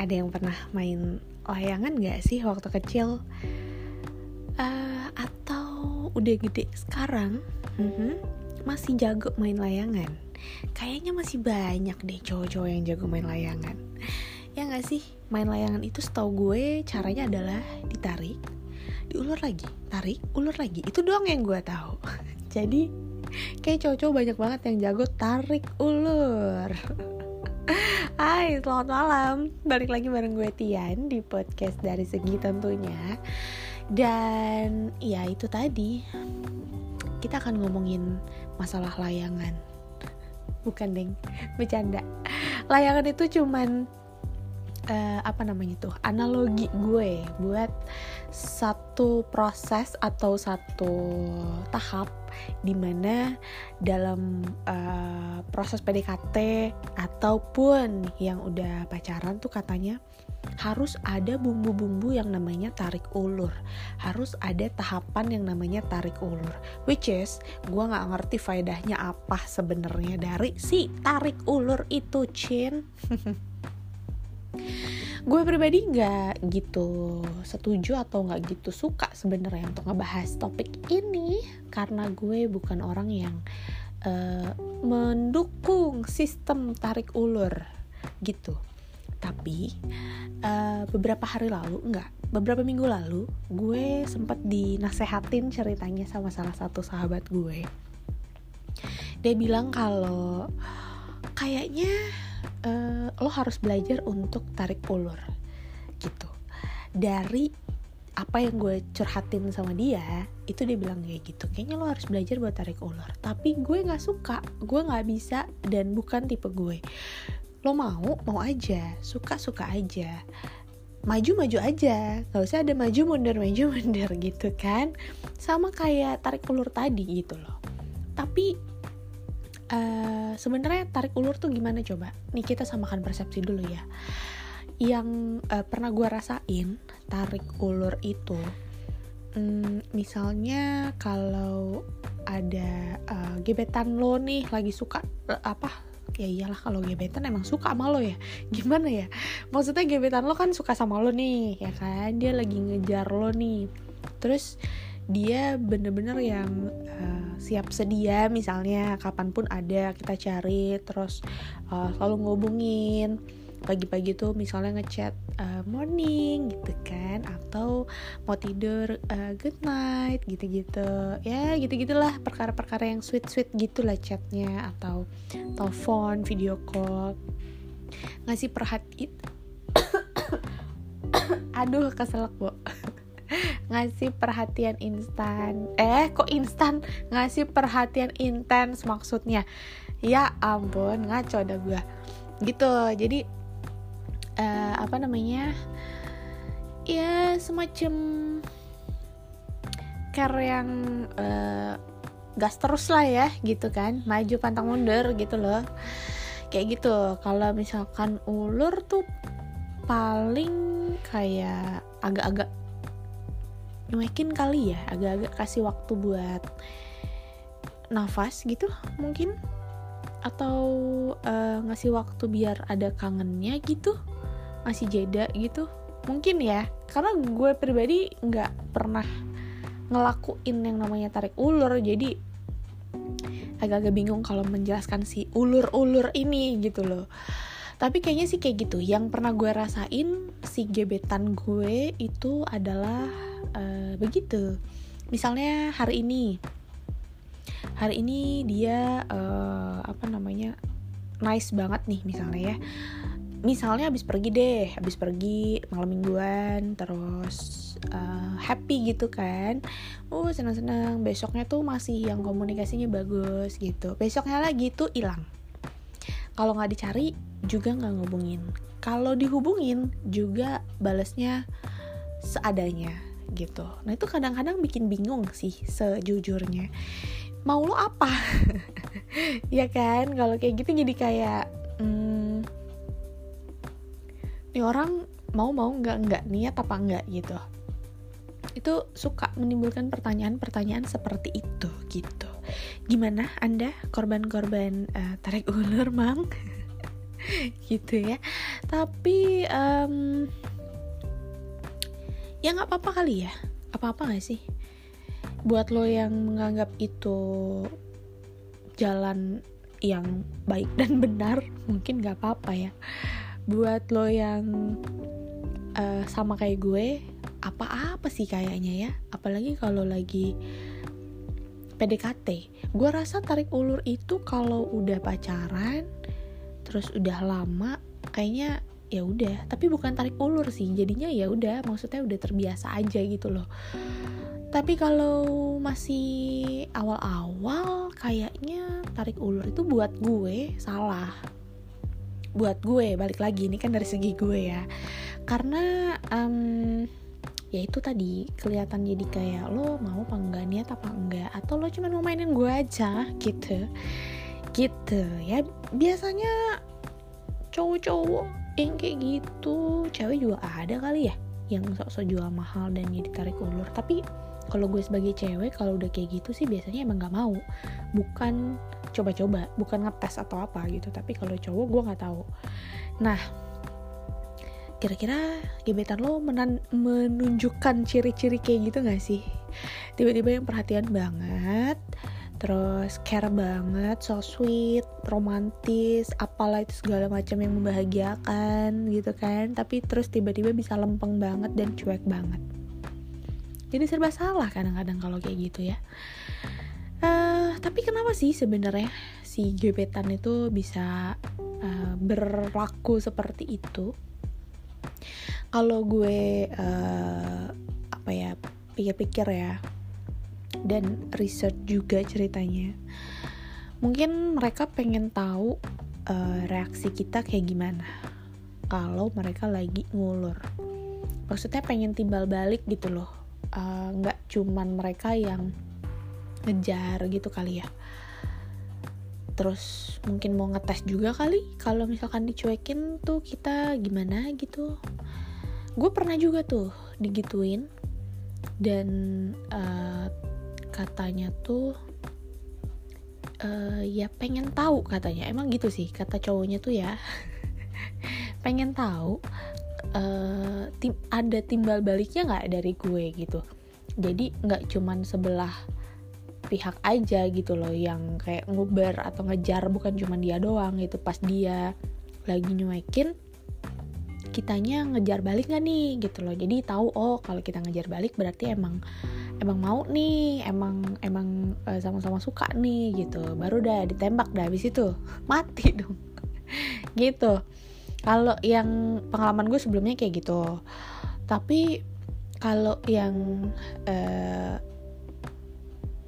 ada yang pernah main layangan gak sih waktu kecil? Uh, atau udah gede sekarang uh-huh, masih jago main layangan? Kayaknya masih banyak deh cowok-cowok yang jago main layangan. Ya gak sih? Main layangan itu setahu gue caranya adalah ditarik, diulur lagi, tarik, ulur lagi. Itu doang yang gue tahu. Jadi kayak cowok-cowok banyak banget yang jago tarik ulur. Hai, selamat malam. Balik lagi bareng gue Tian di podcast dari segi tentunya. Dan ya itu tadi kita akan ngomongin masalah layangan. Bukan deng, bercanda. Layangan itu cuman uh, apa namanya tuh analogi gue buat satu proses atau satu tahap di mana dalam uh, proses PDKT ataupun yang udah pacaran tuh katanya harus ada bumbu-bumbu yang namanya tarik ulur. Harus ada tahapan yang namanya tarik ulur which is gue nggak ngerti faedahnya apa sebenarnya dari si tarik ulur itu chin gue pribadi nggak gitu setuju atau nggak gitu suka sebenarnya untuk ngebahas topik ini karena gue bukan orang yang uh, mendukung sistem tarik ulur gitu. Tapi uh, beberapa hari lalu enggak beberapa minggu lalu gue sempat dinasehatin ceritanya sama salah satu sahabat gue. Dia bilang kalau kayaknya uh, lo harus belajar untuk tarik ulur gitu. Dari apa yang gue curhatin sama dia itu dia bilang kayak gitu kayaknya lo harus belajar buat tarik ulur. Tapi gue nggak suka gue nggak bisa dan bukan tipe gue. Lo mau mau aja suka suka aja. Maju maju aja nggak usah ada maju mundur maju mundur gitu kan. Sama kayak tarik ulur tadi gitu loh. Tapi uh, sebenarnya tarik ulur tuh gimana coba? Nih kita samakan persepsi dulu ya. Yang uh, pernah gue rasain tarik ulur itu um, misalnya kalau ada uh, gebetan lo nih lagi suka uh, apa? Ya iyalah kalau gebetan emang suka sama lo ya. Gimana ya? Maksudnya gebetan lo kan suka sama lo nih ya kan? Dia lagi ngejar lo nih. Terus dia bener-bener yang uh, siap sedia misalnya kapan pun ada kita cari terus uh, selalu ngobongin pagi-pagi tuh misalnya ngechat uh, morning gitu kan atau mau tidur uh, good night gitu-gitu. Ya gitu-gitulah perkara-perkara yang sweet-sweet gitulah chatnya atau telepon video call. Ngasih perhatian aduh keselak bu ngasih perhatian instan. Eh kok instan? Ngasih perhatian intens maksudnya. Ya ampun ngaco dah gue gitu. Jadi uh, apa namanya? Ya semacam care yang uh, gas terus lah ya gitu kan. Maju pantang mundur gitu loh. Kayak gitu. Kalau misalkan ulur tuh paling kayak agak-agak nyuekin kali ya agak-agak kasih waktu buat nafas gitu mungkin. Atau uh, ngasih waktu biar ada kangennya gitu masih jeda gitu. Mungkin ya karena gue pribadi nggak pernah ngelakuin yang namanya tarik ulur. Jadi agak-agak bingung kalau menjelaskan si ulur-ulur ini gitu loh tapi kayaknya sih kayak gitu. Yang pernah gue rasain si gebetan gue itu adalah uh, begitu. Misalnya hari ini. Hari ini dia uh, apa namanya nice banget nih misalnya ya. Misalnya habis pergi deh habis pergi malam mingguan terus uh, happy gitu kan. Oh senang-senang. Besoknya tuh masih yang komunikasinya bagus gitu. Besoknya lagi tuh hilang. Kalau nggak dicari juga nggak ngubungin. Kalau dihubungin juga balasnya seadanya gitu. Nah itu kadang-kadang bikin bingung sih sejujurnya. Mau lo apa? Ya kan? Kalau kayak gitu jadi kayak hmm, ini orang mau mau nggak nggak niat apa nggak gitu. Itu suka menimbulkan pertanyaan-pertanyaan seperti itu gitu. Gimana anda korban-korban uh, tarik ulur mang gitu ya. Tapi um, ya nggak apa-apa kali ya. Apa-apa gak sih? Buat lo yang menganggap itu jalan yang baik dan benar mungkin nggak apa-apa ya. Buat lo yang uh, sama kayak gue apa-apa sih kayaknya ya. Apalagi kalau lagi PDKT gue rasa tarik ulur itu kalau udah pacaran terus udah lama kayaknya ya udah. Tapi bukan tarik ulur sih jadinya ya udah maksudnya udah terbiasa aja gitu loh. Tapi kalau masih awal-awal kayaknya tarik ulur itu buat gue salah. Buat gue balik lagi ini kan dari segi gue ya. Karena um, ya itu tadi kelihatan jadi kayak lo mau apa enggak apa enggak atau lo cuma mau mainin gue aja gitu gitu. Ya biasanya cowok-cowok yang kayak gitu cewek juga ada kali ya yang sok-sok jual mahal dan jadi tarik ulur. Tapi kalau gue sebagai cewek kalau udah kayak gitu sih biasanya emang nggak mau. Bukan coba-coba bukan ngetes atau apa gitu. Tapi kalau cowok gue nggak tahu. Nah kira-kira gebetan lo menan menunjukkan ciri-ciri kayak gitu gak sih? Tiba-tiba yang perhatian banget terus care banget so sweet romantis apalah itu segala macam yang membahagiakan gitu kan. Tapi terus tiba-tiba bisa lempeng banget dan cuek banget. Jadi serba salah kadang-kadang kalau kayak gitu ya. Uh, tapi kenapa sih sebenarnya si gebetan itu bisa uh, berlaku seperti itu? Kalau gue uh, apa ya pikir-pikir ya dan research juga ceritanya. Mungkin mereka pengen tahu uh, reaksi kita kayak gimana kalau mereka lagi ngulur. Maksudnya pengen timbal balik gitu loh. Eh, nggak uh, cuman mereka yang ngejar gitu kali ya. Terus mungkin mau ngetes juga kali kalau misalkan dicuekin tuh kita gimana gitu. Gue pernah juga tuh digituin dan uh, katanya tuh uh, ya pengen tahu katanya. Emang gitu sih kata cowoknya tuh ya. Pengen tahu uh, tim ada timbal baliknya nggak dari gue gitu. Jadi nggak cuman sebelah pihak aja gitu loh yang kayak nguber atau ngejar bukan cuma dia doang gitu. Pas dia lagi nyuekin kitanya ngejar balik gak nih gitu loh. Jadi tahu oh kalau kita ngejar balik berarti emang emang mau nih emang emang eh, sama-sama suka nih gitu. Baru udah ditembak dah habis itu mati dong. Gitu. Kalau yang pengalaman gue sebelumnya kayak gitu. Tapi kalau yang uh,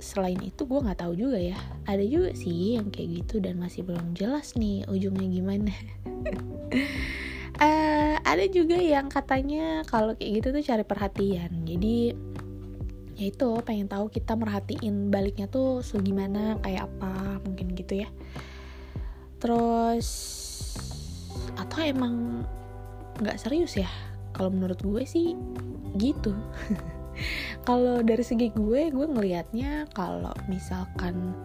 selain itu gue nggak tahu juga ya. Ada juga sih yang kayak gitu dan masih belum jelas nih ujungnya gimana. Uh, ada juga yang katanya kalau kayak gitu tuh cari perhatian. Jadi ya itu pengen tahu kita merhatiin baliknya tuh segimana kayak apa mungkin gitu ya. Terus atau emang nggak serius ya? Kalau menurut gue sih gitu. Kalau dari segi gue gue ngelihatnya kalau misalkan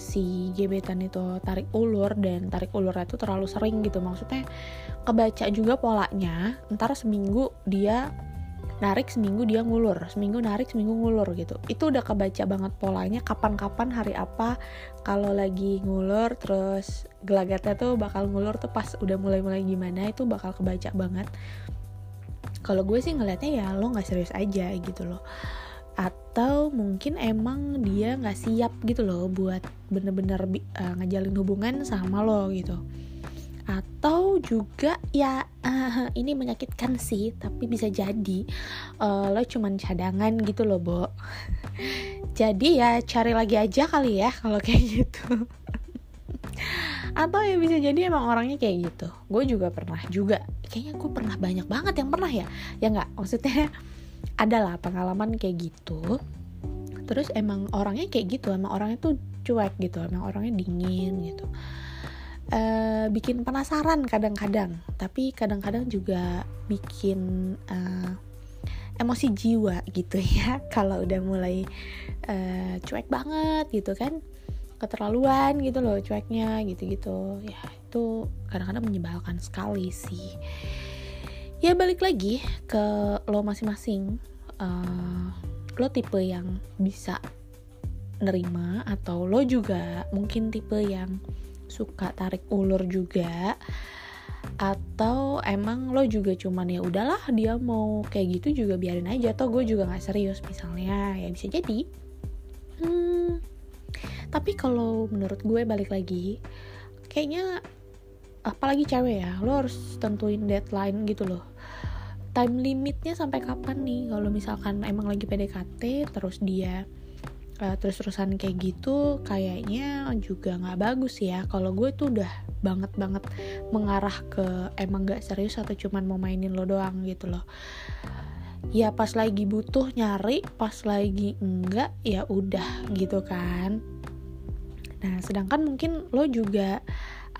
si gebetan itu tarik ulur dan tarik ulurnya itu terlalu sering gitu. Maksudnya kebaca juga polanya ntar seminggu dia narik seminggu dia ngulur seminggu narik seminggu ngulur gitu. Itu udah kebaca banget polanya kapan-kapan hari apa kalau lagi ngulur terus gelagatnya tuh bakal ngulur tuh pas udah mulai-mulai gimana itu bakal kebaca banget. Kalau gue sih ngelihatnya ya lo nggak serius aja gitu loh. Atau mungkin emang dia nggak siap gitu loh buat bener-bener uh, ngejalin hubungan sama lo gitu atau juga ya uh, ini menyakitkan sih tapi bisa jadi uh, lo cuman cadangan gitu loh Bo. Jadi ya cari lagi aja kali ya kalau kayak gitu. Atau ya bisa jadi emang orangnya kayak gitu. Gue juga pernah juga. Kayaknya gue pernah banyak banget yang pernah ya. Ya nggak? Maksudnya adalah pengalaman kayak gitu. Terus emang orangnya kayak gitu. Emang orangnya tuh cuek gitu. Emang orangnya dingin gitu uh, bikin penasaran kadang-kadang. Tapi kadang-kadang juga bikin uh, emosi jiwa gitu ya. Kalau udah mulai uh, cuek banget gitu kan. Keterlaluan gitu loh cueknya gitu-gitu. Ya itu kadang-kadang menyebalkan sekali sih. Ya balik lagi ke lo masing-masing. Uh, lo tipe yang bisa nerima atau lo juga mungkin tipe yang suka tarik ulur juga. Atau emang lo juga cuman ya udahlah dia mau kayak gitu juga biarin aja. Atau gue juga nggak serius misalnya ya bisa jadi. Hmm, tapi kalau menurut gue balik lagi kayaknya apalagi cewek ya lo harus tentuin deadline gitu loh. Time limitnya sampai kapan nih? Kalau misalkan emang lagi PDKT terus dia uh, terus-terusan kayak gitu kayaknya juga nggak bagus ya. Kalau gue tuh udah banget banget mengarah ke emang gak serius atau cuman mau mainin lo doang gitu loh. Ya pas lagi butuh nyari pas lagi enggak ya udah gitu kan. Nah sedangkan mungkin lo juga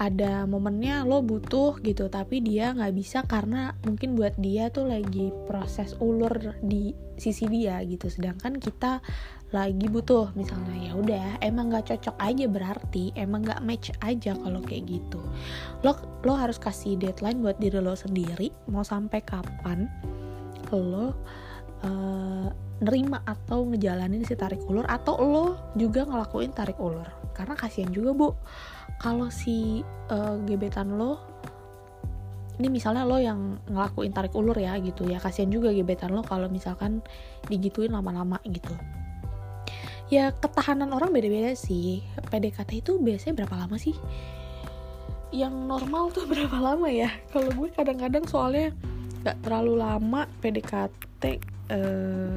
ada momennya lo butuh gitu tapi dia nggak bisa karena mungkin buat dia tuh lagi proses ulur di sisi dia gitu. Sedangkan kita lagi butuh. Misalnya ya udah emang nggak cocok aja berarti emang nggak match aja kalau kayak gitu. Lo lo harus kasih deadline buat diri lo sendiri mau sampai kapan lo uh, nerima atau ngejalanin si tarik ulur atau lo juga ngelakuin tarik ulur. Karena kasihan juga bu kalau si uh, gebetan lo ini misalnya lo yang ngelakuin tarik ulur ya gitu ya. Kasihan juga gebetan lo kalau misalkan digituin lama-lama gitu ya ketahanan orang beda-beda sih. PDKT itu biasanya berapa lama sih? Yang normal tuh berapa lama ya? Kalau gue kadang-kadang soalnya nggak terlalu lama PDKT eh,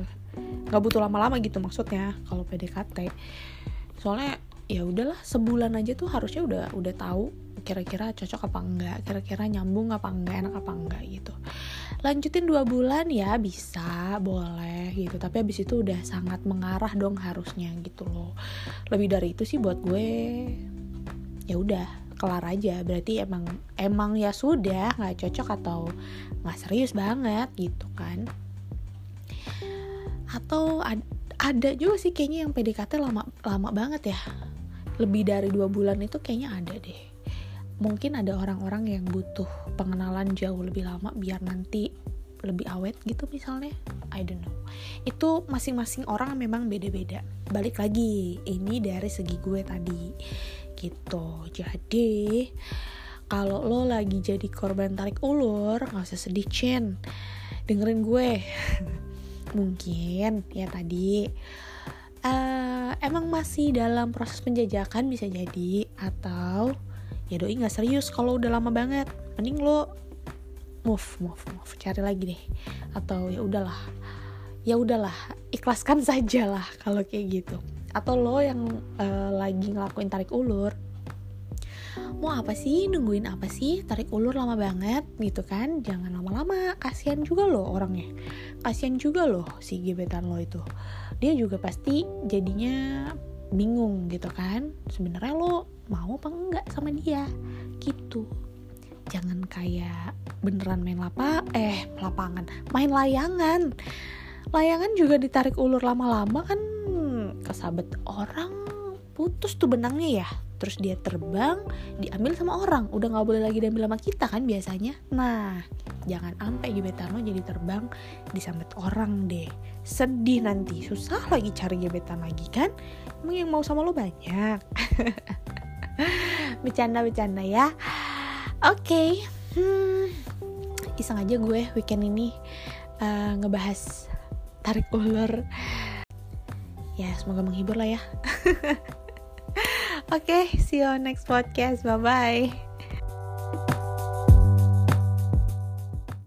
nggak uh, butuh lama-lama gitu maksudnya kalau PDKT soalnya ya udahlah sebulan aja tuh harusnya udah udah tahu kira-kira cocok apa enggak kira-kira nyambung apa enggak enak apa enggak gitu lanjutin dua bulan ya bisa boleh gitu. Tapi abis itu udah sangat mengarah dong harusnya gitu loh. Lebih dari itu sih buat gue. Ya udah kelar aja. Berarti emang emang ya sudah nggak cocok atau nggak serius banget gitu kan. Atau ad, ada juga sih kayaknya yang PDKT lama lama banget ya. Lebih dari dua bulan itu kayaknya ada deh mungkin ada orang-orang yang butuh pengenalan jauh lebih lama biar nanti lebih awet gitu misalnya. I don't know. Itu masing-masing orang memang beda-beda. Balik lagi ini dari segi gue tadi. Gitu. Jadi kalau lo lagi jadi korban tarik ulur nggak usah sedih Chen. Dengerin gue. Mungkin ya tadi. Uh, emang masih dalam proses penjajakan bisa jadi? Atau ya doi nggak serius kalau udah lama banget. Mending lo move move move. Cari lagi deh. Atau ya udahlah. Ya udahlah ikhlaskan saja lah kalau kayak gitu. Atau lo yang uh, lagi ngelakuin tarik ulur. Mau apa sih? Nungguin apa sih? Tarik ulur lama banget gitu kan? Jangan lama-lama. Kasihan juga loh orangnya. Kasihan juga loh si gebetan lo itu. Dia juga pasti jadinya bingung gitu kan? Sebenarnya lo mau apa enggak sama dia? Gitu. Jangan kayak beneran main lapa eh lapangan main layangan. Layangan juga ditarik ulur lama-lama kan kesabet orang putus tuh benangnya ya. Terus dia terbang diambil sama orang. Udah nggak boleh lagi diambil sama kita kan biasanya. Nah jangan sampai gebetan lo jadi terbang disambet orang deh. Sedih nanti susah lagi cari gebetan lagi kan? Emang yang mau sama lo banyak bercanda-bercanda ya oke okay. hmm, iseng aja gue weekend ini uh, ngebahas tarik ulur ya semoga menghibur lah ya Oke, okay, see you on next podcast. Bye bye.